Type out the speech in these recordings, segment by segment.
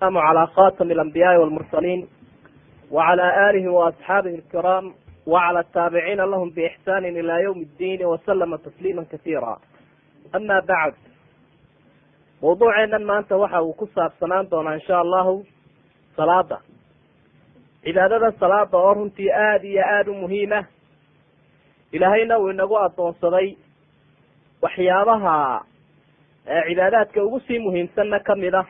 am calى khatami alambiyaai walmursaliin wacala alihi waasxaabihi alkiraam wacala ataabiciina lahum biixsani ila ywm اddiin waslama tasliima kasiira ama bacd mawduuceennan maanta waxa uu ku saabsanaan doonaa insha allahu salaada cibaadada salaada oo runtii aada iyo aada u muhiima ilaahayna uu inagu addoonsaday waxyaabaha cibaadaadka ugu sii muhiimsanna ka mid ah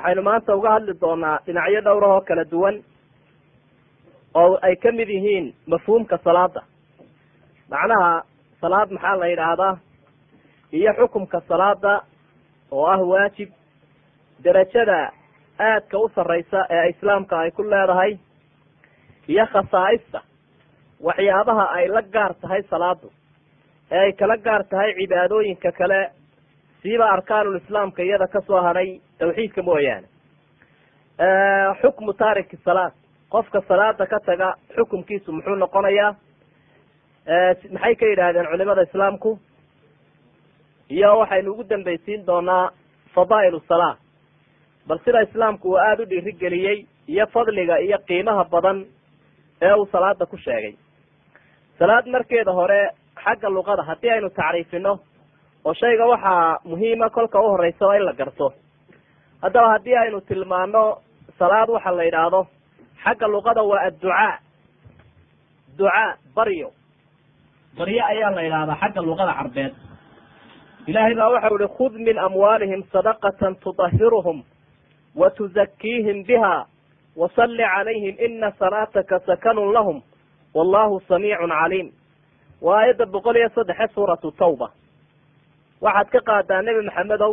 waxaynu maanta uga hadli doonaa dhinacyo dhowrah oo kala duwan oo ay ka mid yihiin mafhuumka salaada macnaha salaad maxaa la yidhaahdaa? Iyo xukumka salaada oo ah waajib derajada aadka u sarreysa ee islaamka ay ku leedahay iyo khasaa'ista waxyaabaha ay la gaar tahay salaadu ee ay kala gaar tahay cibaadooyinka kale siiba arkaanul islaamka iyada ka soo hadhay tawxiidka mooyaane. Xukmu taariki salaad. Qofka salaada ka taga xukumkiisu muxuu noqonayaa? Maxay ka yidhaahdeen culimada islaamku? Iyo waxaynu ugu dambaysiin doonaa fadaa'ilu salaa bal sida islaamku uu aada u dhiirigeliyey iyo fadliga iyo qiimaha badan ee uu salaada ku sheegay. Salaad markeeda hore xagga luqada haddii aynu tacriifino oo shayga waxaa muhiima kolka u horeysa waa in la garto. Haddaba haddii aynu tilmaano salaad waxa la yidhaahdo xagga luqada waa adducaa. Ducaa baryo. Baryo ayaa la yidhahdaa xagga luqada carbeed. Ilaahay baa waxau ihi khud min amwaalihim sadaqatan tudahiruhum wa tuzakiihim biha wasalli calayhim ina salaataka sakanun lahum wallahu samiicun caliim. Waa aayadda boqol iyo saddexe suuratu tawba waxaad ka qaadaa nebi maxamedow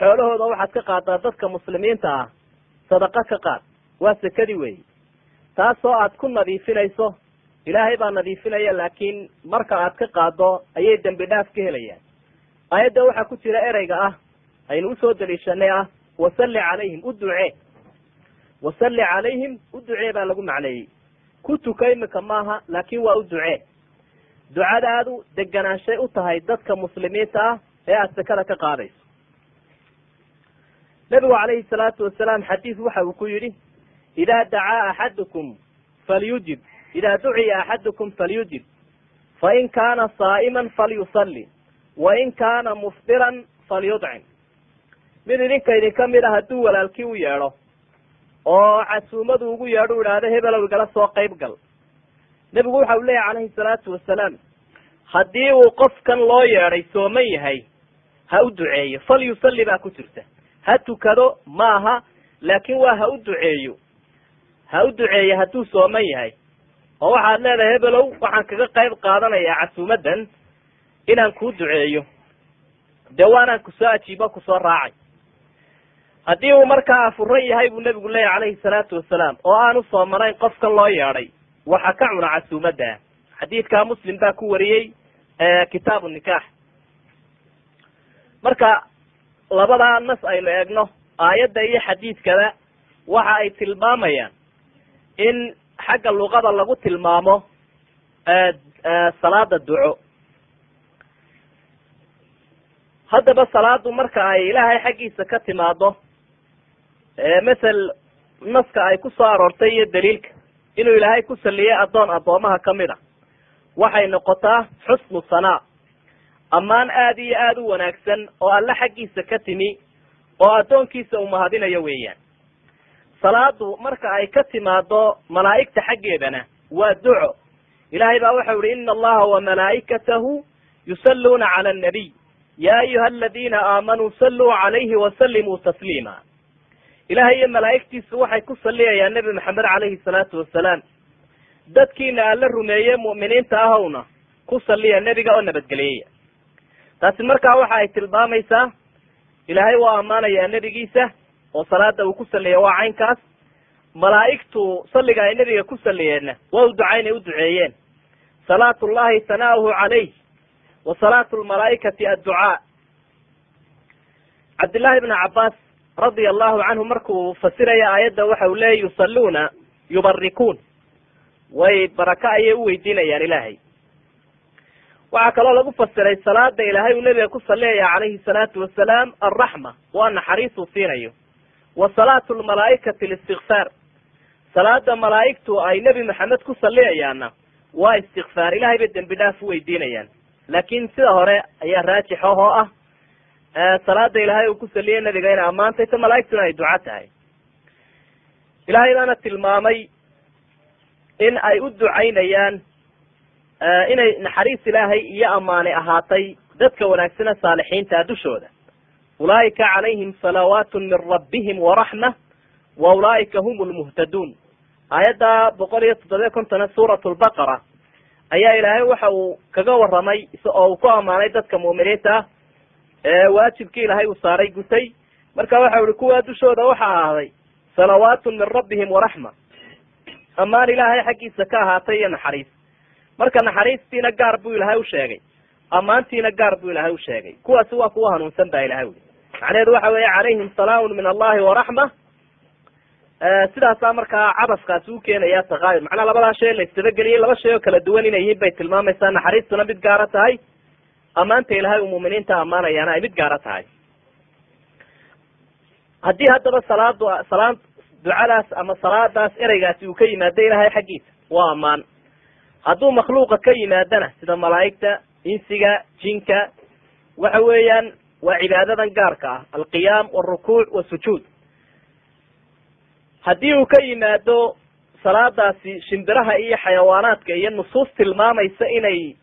xoolahooda waxaad ka qaadaa dadka muslimiinta ah sadaqo ka qaad waa sekadii weyi taasoo aad ku nadiifinayso ilaahay baa nadiifinaya laakiin marka aad ka qaado ayay dembi dhaaf ka helayaan. Aayadda waxaa ku jira ereyga ah aynu u soo daliishanay ah wasalli calayhim u ducee. Wasalli calayhim u ducee baa lagu macneeyey. Ku tuka imika maaha laakin waa u ducee ducadaadu deganaanshay u tahay dadka muslimiinta ah ee aad sekada ka qaadayso. Nebigu calayhi salaatu wasalaam xadiis waxa uu ku yidhi idaa dacaa axadukum falyujib idaa duciya axadukum falyujib. Fain kaana saa'iman falyusalli wain kaana mufdiran falyudcim mid idinka idinka mid a hadduu walaalkii u yeedho oo casuumadu ugu yeedho u idhaahdo hebelow igala soo qayb gal nebigu waxa uu leeyahy calayhi salaatu wasalaam haddii uu qofkan loo yeedhay sooman yahay ha u duceeyo fal yusalli baa ku jirta. Ha tukado maaha laakin waa ha u duceeyo. Ha u duceeyo hadduu sooman yahay. Oo waxaad leedahay hebelow waxaan kaga qayb qaadanayaa casuumadan inaan kuu duceeyo. Dee waanaan ku soo ajiibo ku soo raacay. Haddii uu markaa afuran yahay buu nebigu leeyahy calayhi salaatu wasalaam oo aanu soomanayn qofkan loo yeedhay waxa ka cuna casuumada. Xadiidkaa muslim baa ku wariyey kitaabu nikaax. Marka labadaa nas aynu eegno aayadda iyo xadiidkada waxa ay tilmaamayaan in xagga luqada lagu tilmaamo salaada duco. Haddaba salaadu marka ay ilaahay xaggiisa ka timaado masel naska ay ku soo aroortay iyo daliilka inuu ilaahay ku saliyey addoon addoomaha ka mid a waxay noqotaa xusnu sanaa ammaan aada iyo aada u wanaagsan oo alle xaggiisa ka timi oo addoonkiisa uu mahadinayo weeyaan. Salaadu marka ay ka timaado malaa'igta xaggeedana waa duco. Ilaahay baa waxau ihi ina allaha wamalaa'ikatahu yusalluuna cala annabiy ya ayuha aladiina aamanuu salluu calayhi wasallimuu tasliima ilahay iyo malaa'igtiisu waxay ku salliyayaan nebi maxamed calayhi salaatu wasalaam. Dadkiina alla rumeeye mu'miniinta ahowna ku salliya nebiga oo nabadgeliyaya taasi markaa waxa ay tilmaamaysaa ilaahay waa ammaanayaa nebigiisa oo salaada uu ku salliya waa caynkaas. Malaa'igtu salliga ay nebiga ku salliyeenna waa u ducaynay u duceeyeen. Salaatu llahi tanaa'uhu calayh wa salaatu lmalaa'ikati adducaa. Cabdillahi bna cabbaas radia allahu canhu markuu fasiraya aayadda waxa uu leeyay yusalluuna yubarikuun way baraka ayay u weydiinayaan ilaahay. Waxaa kaloo lagu fasiray salaada ilaahay uu nebiga ku saliyaya calayhi salaatu wasalaam alraxma waa naxariisuu siinayo. Wa salaatu lmalaa'ikati listikfaar salaada malaa'igtu ay nebi maxamed ku salliyayaanna waa istikfaar ilahay bay dembi dhaaf u weydiinayaan. Laakin sida hore ayaa raajix oo ah salaada ilaahay uu ku saliyay nabiga inay ammaantay ta malaa'igtuna ay duco tahay. Ilaahay baana tilmaamay in ay u ducaynayaan inay naxariis ilaahay iyo ammaani ahaatay dadka wanaagsane saalixiinta dushooda. Ulaa'ika calayhim salawaatu min rabbihim waraxma wa ulaa'ika hum lmuhtaduun aayadda boqol iyo toddobiya kontona suurat lbaqara ayaa ilaahay waxa uu kaga waramay oo uu ku ammaanay dadka mu'miniinta ah ee waajibkii ilaahay uu saaray gutay. Marka waxa uhi kuwaa dushooda waxa ahaaday salawaatun min rabbihim waraxma ammaan ilaahay xaggiisa ka ahaatay iyo naxariis. Marka naxariistiina gaar buu ilaahay u sheegay. Ammaantiina gaar buu ilaahay u sheegay. Kuwaasi waa kuwa hanuunsan baa ilahay uli macnaheedu waxa weeye calayhim salaamun min allahi waraxma sidaasaa markaa cabaskaasi u keenaya takaayur macnaa labadaa shay la isdabageliyey laba shay oo kala duwan inay yihiin bay tilmaamaysaa. Naxariistuna mid gaara tahay ammaanta ilaahay uu muuminiinta ammaanayaana ay mid gaara tahay. Haddii haddaba salaadu salaad ducadaas ama salaadaas ereygaasi uu ka yimaado ilaahay xaggiisa waa ammaan. Hadduu makhluuqa ka yimaadana sida malaa'igta insiga jinka waxa weeyaan waa cibaadadan gaarka ah alqiyaam walrukuuc wasujuud haddii uu ka yimaado salaadaasi shimbiraha iyo xayawaanaadka iyo nusuus tilmaamaysa inay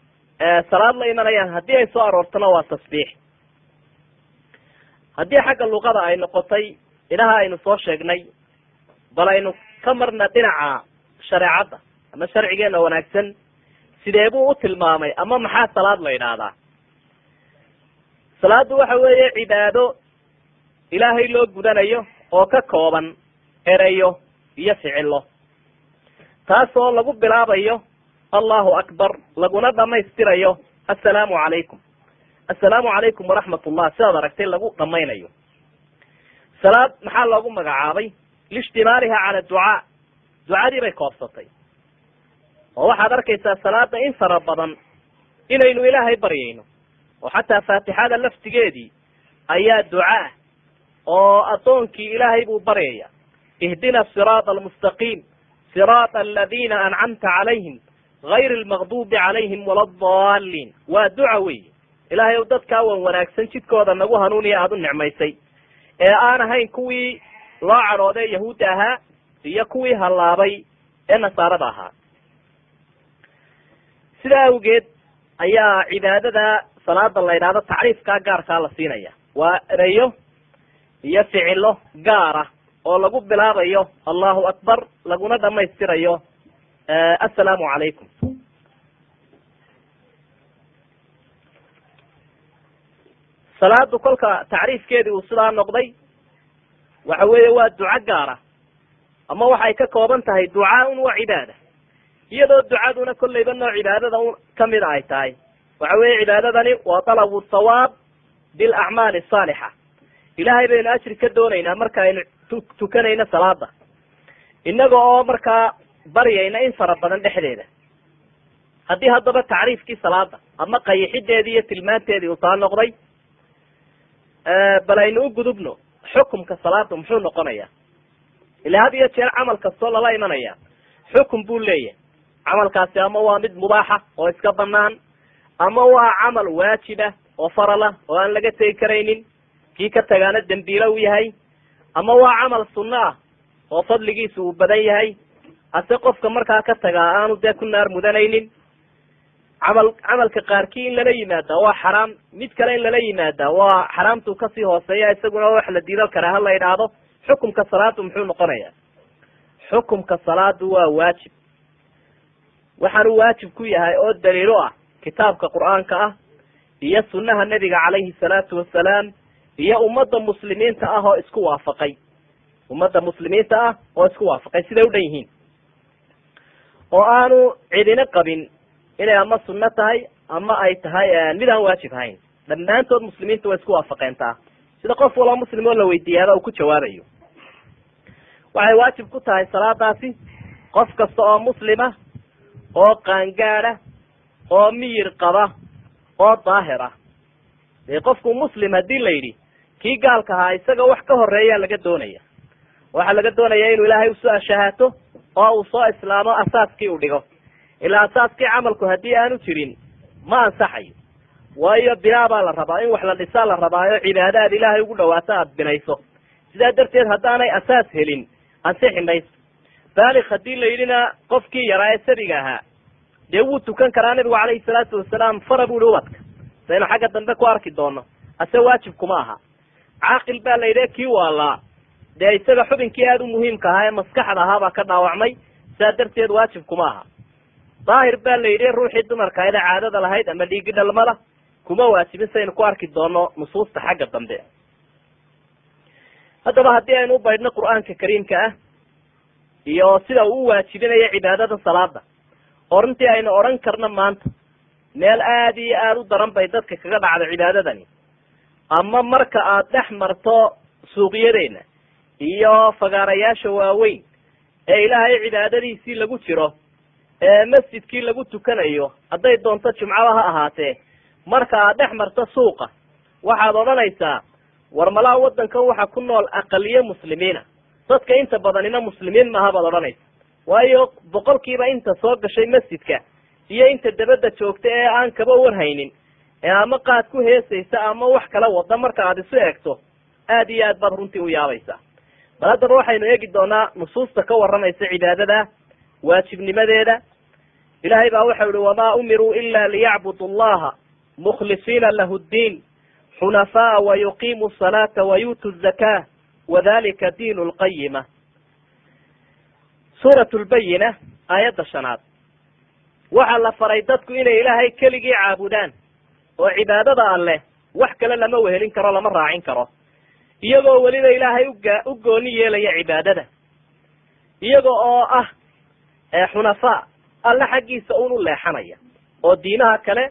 salaad la imanayaan haddii ay soo aroortona waa tasbiix. Haddii xagga luqada ay noqotay inaha aynu soo sheegnay bal aynu ka marna dhinaca shareecadda ama sharcigeena wanaagsan sidee buu u tilmaamay ama maxaa salaad la yidhaahdaa? Salaaddu waxa weeye cibaado ilaahay loo gudanayo oo ka kooban ereyo iyo ficilo taasoo lagu bilaabayo allahu akbar laguna dhamaystirayo assalaamu calaykum assalaamu calaykum waraxmat ullah sidaad aragtay lagu dhamaynayo salaad maxaa loogu magacaabay? Liishtimaaliha cala ducaa. Ducadii bay koobsatay. Oo waxaad arkaysaa salaada in fara badan inaynu ilaahay baryayno. Oo xataa faatixada laftigeedii ayaa ducaah oo addoonkii ilaahay buu baryaya. Ihdina siraata almustaqiim siraata aladina ancamta calayhim gayr almaqdubi calayhim wala adaliin waa duca wey ilaahay ow dadkaa wan wanaagsan jidkooda nagu hanuuniya aada u nicmaysay. ee aan ahayn kuwii loo cadhoodee yahuudda ahaa iyo kuwii hallaabay ee nasaarada ahaa. sidaa awgeed ayaa cibaadada salaada la yidhahdo tacriifkaa gaarkaa la siinaya. waa ereyo iyo ficilo gaara oo lagu bilaabayo allahu akbar laguna dhamaystirayo assalaamu calaykum salaadu kolka tacriifkeedii uu sidaa noqday waxa weeye waa duco gaara ama waxay ka kooban tahay ducaaun wa cibaada. Iyadoo ducaduna kollayba noo cibaadada kamida ay tahay. Waxa weeye cibaadadani waa talabu thawaab bilacmaali asaalixa ilaahay baynu ajri ka doonaynaa marka aynu tu tukanayno salaada innaga oo markaa baryayna in fara badan dhexdeeda. Haddii haddaba tacriifkii salaada ama qayixideedii iyo tilmaanteedii uu taa noqday bal aynu u gudubno xukumka salaada muxuu noqonaya. Ila had iyo jeer camal kastoo lala imanaya xukum buu leeyahay. Camalkaasi ama waa mid mubaaxa oo iska banaan ama waa camal waajiba oo farala oo aan laga tegi karaynin kii ka tagaana dembiilo u yahay ama waa camal sunno ah oo fadligiisu uu badan yahay hase qofka markaa ka tagaa aanu dee ku naar mudanaynin. Camal camalka qaarkii in lala yimaada waa xaraam. Mid kale in lala yimaada waa xaraamtuu ka sii hooseeya isaguna wax la diido karaa ha la yidhaahdo. Xukumka salaadu muxuu noqonaya xukumka salaadu waa waajib. Waxaanu waajib ku yahay oo daliilo ah kitaabka qur'aanka ah iyo sunnaha nebiga calayhi salaatu wasalaam iyo ummadda muslimiinta ah oo isku waafaqay. Ummadda muslimiinta ah oo isku waafaqay siday u dhan yihiin oo aanu cidina qabin inay ama sunno tahay ama ay tahay mid aan waajib ahayn. Dhammaantood muslimiinta way isku waafaqeentaa. Sida qof walba muslim oo la weydiiyaaba uu ku jawaabayo. Waxay waajib ku tahay salaadaasi qof kasta oo muslima oo qaangaada oo miyir qaba oo daahir ah dee qofku muslim haddii la yidhi kii gaalka ahaa isaga wax ka horeeyaa laga doonaya. Waxaa laga doonaya inuu ilaahay u soo ashahaato oo uu soo islaamo asaaskii uu dhigo. Ilaa asaaskii camalku haddii aanu jirin ma ansaxayo. Waayo binaa baa la rabaa in wax la dhisaa la rabaayo cibaado aad ilaahay ugu dhawaato aada binayso. Sidaa darteed haddaanay asaas helin ansixi mayso. Baalik haddii la yidhina qofkii yaraa ee sabiga ahaa. Dee wuu tukan karaa nabigu calayhi salaatu wasalaam fara buuhi ubadka saynu xagga dambe ku arki doono ase waajibkuma aha. Caaqil baa la yidhi kii waalaa dee isaga xubinkii aada u muhiimka ahaa ee maskaxda ahaabaa ka dhaawacmay sidaa darteed waajibkuma aha. Daahir baa la yidhi ruuxii dumarka ee caadada lahayd ama dhiigi dhalmada kuma waajibin saynu ku arki doono nusuusta xagga dambe. Haddaba haddii aynu u baydhno qur'aanka kariimka ah iyo sida uu u waajibinayo cibaadada salaada oo runtii aynu odhan karno maanta meel aada iyo aada u daran bay dadka kaga dhacda cibaadadani. Ama marka aad dhex marto suuqyadeena iyo fagaarayaasha waaweyn ee ilaahay cibaadadiisii lagu jiro ee masjidkii lagu tukanayo hadday doonto jumcada ha ahaatee marka aad dhex marto suuqa waxaad odhanaysaa war malaa waddankan waxa ku nool aqaliye muslimiina. Dadka inta badanina muslimiin maaha baad odhanaysa waayo boqolkiiba inta soo gashay masjidka iyo inta dabadda joogta ee aan kaba warhaynin ee ama qaad ku heesaysa ama wax kala wada marka aad isu eegto aad iyo aad baad runtii u yaabaysaa bal haddaba waxaynu eegi doonaa nusuusta ka warramaysa cibaadada waajibnimadeeda. Ilaahay baa waxau ihi wamaa umiruu ila liyacbudu allaha mukhlisiina lahu ddiin xunafaa wayuqiimu salaata wayuutu zakaa wadalika diin lqayima suurat lbayina aayadda shanaad. Waxaa la faray dadku inay ilaahay keligii caabudaan oo cibaadada alleh wax kale lama wehelin karo lama raacin karo iyagoo weliba ilaahay uga u gooni yeelaya cibaadada. Iyaga oo ah xunafaa alle xaggiisa un u leexanaya oo diinaha kale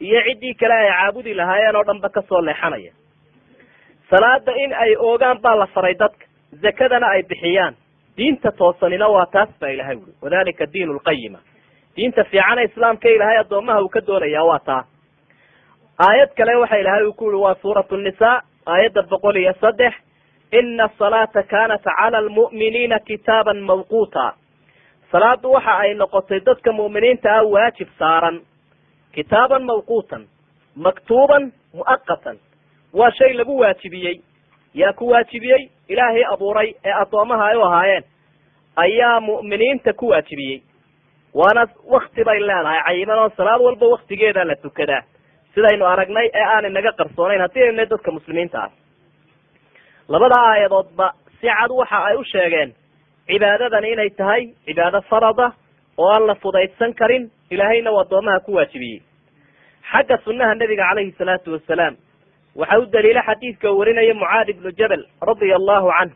iyo ciddii kale ay caabudi lahaayeen oo dhanba ka soo leexanaya. Salaada in ay oogaan baa la faray dadka zakadana ay bixiyaan. Diinta toosanina waa taas baa ilahay wuri wadalika diin lqayima diinta fiicane islaamka ilaahay addoomaha uu ka doonaya waa taa. Aayad kale waxa ilahay uu ku yihi waa suuratu nisa aayadda boqol iyo saddex ina asalaata kanat cala almu'miniina kitaaban mawquuta. Salaadu waxa ay noqotay dadka mu'miniinta ah waajib saaran. Kitaaban mawquutan maktuuban mu'aqatan waa shay lagu waajibiyey. Yaa ku waajibiyey? Ilaahay abuuray ee addoomaha ay u ahaayeen. Ayaa mu'miniinta ku waajibiyey. Waana wakti bay leedahay cayiman oo salaad walba waktigeeda la tukadaa sidaynu aragnay ee aan inaga qarsoonayn haddii aynu dadka muslimiinta ah. Labada aayadoodba si cad waxa ay u sheegeen cibaadadani inay tahay cibaado farada oo aan la fudaydsan karin ilaahayna u addoomaha ku waajibiyey. Xagga sunnaha nebiga calayhi salaatu wasalaam waxa u daliila xadiidka uu warinaya mucaad ibnu jabal radia allahu canh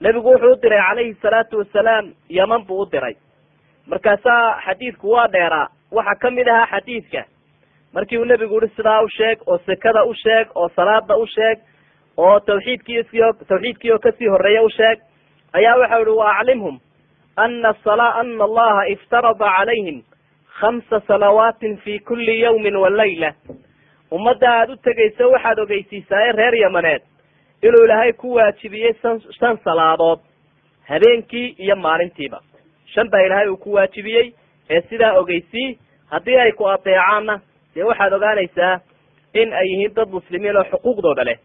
nebigu wuxuu u diray calayhi salaatu wasalaam yaman buu u diray. Markaasaa xadiidku waa dheeraa waxaa ka mid ahaa xadiidka markii uu nebigu uhi sidaa u sheeg oo sekada u sheeg oo salaada u sheeg oo tawxiidkii oo ka sii horreeya u sheeg ayaa waxau ihi wa aclimhum ana sala ana allaha iftarada calayhim khamsa salawaatin fi kuli yawmin wa layla. Ummadda aada u tegaysa waxaad ogeysiisaaye reer yamaneed inuu ilaahay ku waajibiyey san shan salaadood habeenkii iyo maalintiiba. Shan baa ilaahay uu ku waajibiyey ee sidaa ogeysii haddii ay ku adeecaanna dee waxaad ogaanaysaa in ay yihiin dad muslimiin oo xuquuqdooda leh.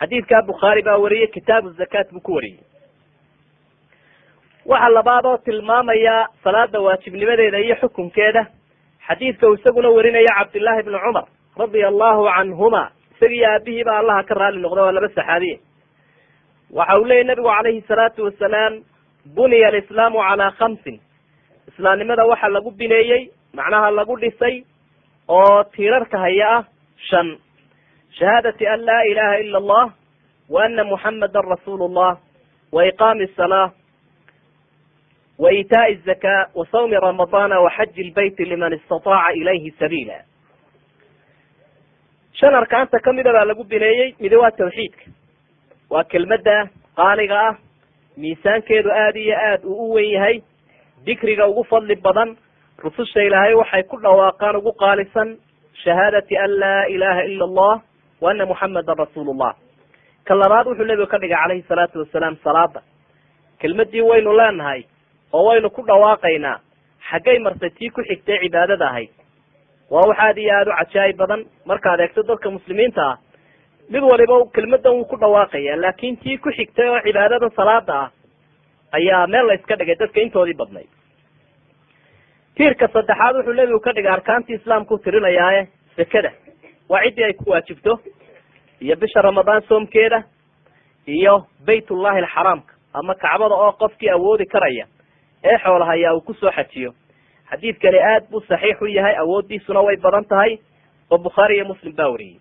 Xadiidkaa bukhaari baa wariyey kitaabu zakaat buu ku wariyey. Waxa labaad oo tilmaamaya salaada waajibnimadeeda iyo xukunkeeda. Xadiidka uu isaguna warinaya cabdillaahi ibnu cumar radia allahu canhuma isagiiyo aabihiiba allaha ka raali noqda waa laba saxaabiye waxa uu leeyay nabigu calayhi salaatu wasalaam buniya alislaamu calaa khamsin. Islaamnimada waxa lagu bineeyey macnaha lagu dhisay oo tiirarka haya ah shan. Shahaadati an laa ilaha ila allah wa ana muxamadan rasuulu llah wa iqaami asalaa wa iitaa'i azaka wa sawmi ramadana wa xaji lbeyti liman istataaca ilayhi sabiila. Shan arkaanta kamida baa lagu bineeyey midi waa tawxiidka. Waa kelmadda qaaliga ah miisaankeedu aada iyo aad uu u wen yahay dikriga ugu fadli badan rususha ilaahay waxay ku dhawaaqaan ugu qaalisan shahaadati an laa ilaha ila allah wa ana muxamadan rasuulu llah ka labaad wuxuu nebigu ka dhigay calayhi salaatu wasalaam salaada. Kelmadii waynu leenahay oo waynu ku dhawaaqaynaa xaggay martay tii ku xigtay cibaadada ahayd. Waa wax aad iyo aada u cajaayib badan markaad eegto dadka muslimiinta ah mid waliba kelmadan wuu ku dhawaaqaya laakin tii ku xigtay oo cibaadada salaada ah ayaa meel la iska dhigay dadka intoodii badnayd tiirka saddexaad wuxuu nebigu ka dhigay arkaantii islaamku tirinayaaye sekada. Waa ciddii ay ku waajibto iyo bisha ramadaan soomkeeda iyo baytullahi alxaraamka ama kacbada oo qofkii awoodi karaya ee xoolahayaa uu ku soo xajiyo. Xadiidkani aad buu saxiix u yahay awooddiisuna way badan tahay oo bukhaari iyo muslim baa wariyey.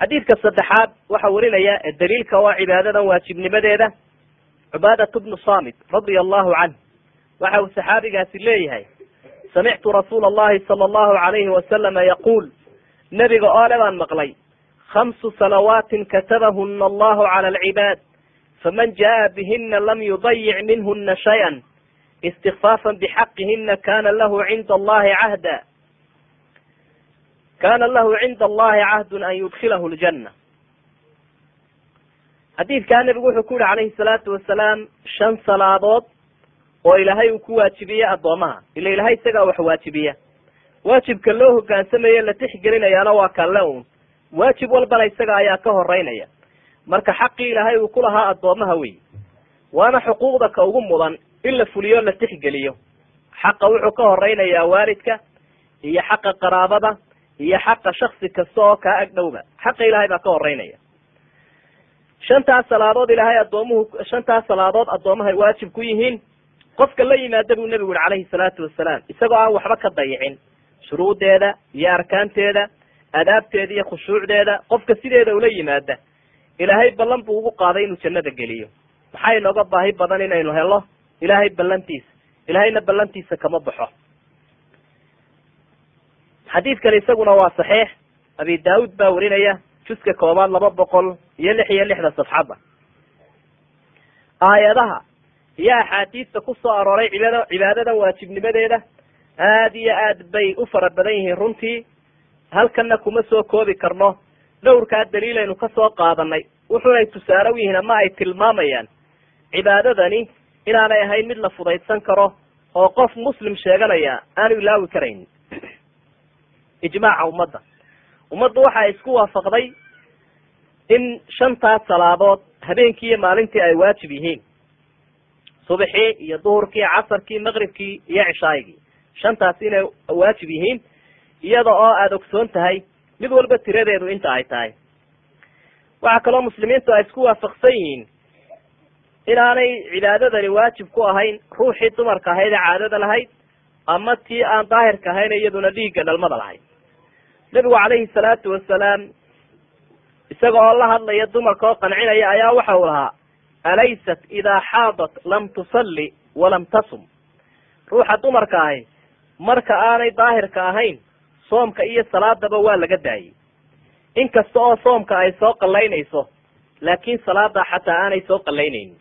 Xadiidka saddexaad waxaa warinaya daliilka waa cibaadadan waajibnimadeeda cubaadat bnu samit radia allahu canh waxa uu saxaabigaasi leeyahay samictu rasuula allahi sala allahu alayhi wasalama yaquul nebiga oo le baan maqlay khamsu salawaatin katabahuna allahu cala alcibaad faman jaa bihina lam yudayic minhuna shay-an istikfaafan bixaqihina kana lahu cinda allahi cahda kana lahu cinda allahi cahdun an yudkilahu ljanna xadiidkaa nebigu wuxuu ku yihi calayhi salaatu wasalaam shan salaadood oo ilaahay uu ku waajibiyey addoomaha. Ila ilahay isagaa wax waajibiya. Waajibka loo hogaansamaye la tixgelinayaana waa kalle un waajib walbana isaga ayaa ka horeynaya. Marka xaqii ilaahay uu ku lahaa addoomaha wey waana xuquuqda ka ugu mudan in la fuliyo la tixgeliyo. Xaqa wuxuu ka horeynayaa waalidka iyo xaqa qaraabada iyo xaqa shaksi kasta oo kaa agdhowba xaqa ilahay baa ka horeynaya. Shantaas salaadood ilaahay addoomuhu shantaas salaadood addoomahay waajib ku yihiin qofka la yimaada buu nebigu yihi calayhi salaatu wasalaam isagoo aan waxba ka dayicin. Shuruudeeda iyo arkaanteeda adaabteeda iyo khushuucdeeda qofka sideeda ula yimaada. Ilaahay ballan buu ugu qaaday inuu jannada geliyo. Maxaa inooga baahi badan inaynu helo ilaahay ballantiisa ilaahayna ballantiisa kama baxo. Xadiidkan isaguna waa saxiix. Abi daawud baa warinaya juska koobaad laba boqol iyo lix iyo lixda safxadda aayadaha iyo axaadiista ku soo arooray cibaad cibaadadan waajibnimadeeda aad iyo aad bay u fara badan yihiin runtii. Halkanna kuma soo koobi karno. Dhowrkaa daliilaynu ka soo qaadanay wuxunay tusaale u yihiin ama ay tilmaamayaan cibaadadani inaanay ahayn mid la fudaydsan karo oo qof muslim sheeganaya aanu ilaawi karaynin ijmaaca ummadda. Ummaddu waxa isku waafaqday in shantaas salaadood habeenkii iyo maalintii ay waajib yihiin subaxii iyo duhurkii casarkii maqribkii iyo cishaayigii shantaas inay waajib yihiin. iyada oo aada ogsoon tahay mid walba tiradeedu inta ay tahay. waxaa kaloo muslimiintu ay isku waafaqsan yihiin inaanay cibaadadani waajib ku ahayn ruuxii dumarka ahayd ee caadada lahayd ama tii aan daahirka ahayn iyaduna dhiigga dhalmada lahayd. Nebigu calayhi salaatu wasalaam isaga oo la hadlaya dumarka oo qancinaya ayaa waxa uu lahaa alaysat idaa xaadat lam tusalli walam tasum ruuxa dumarka ahi marka aanay daahirka ahayn soomka iyo salaadaba waa laga daayey inkasta oo soomka ay soo qallaynayso laakiin salaada xataa aanay soo qallaynaynin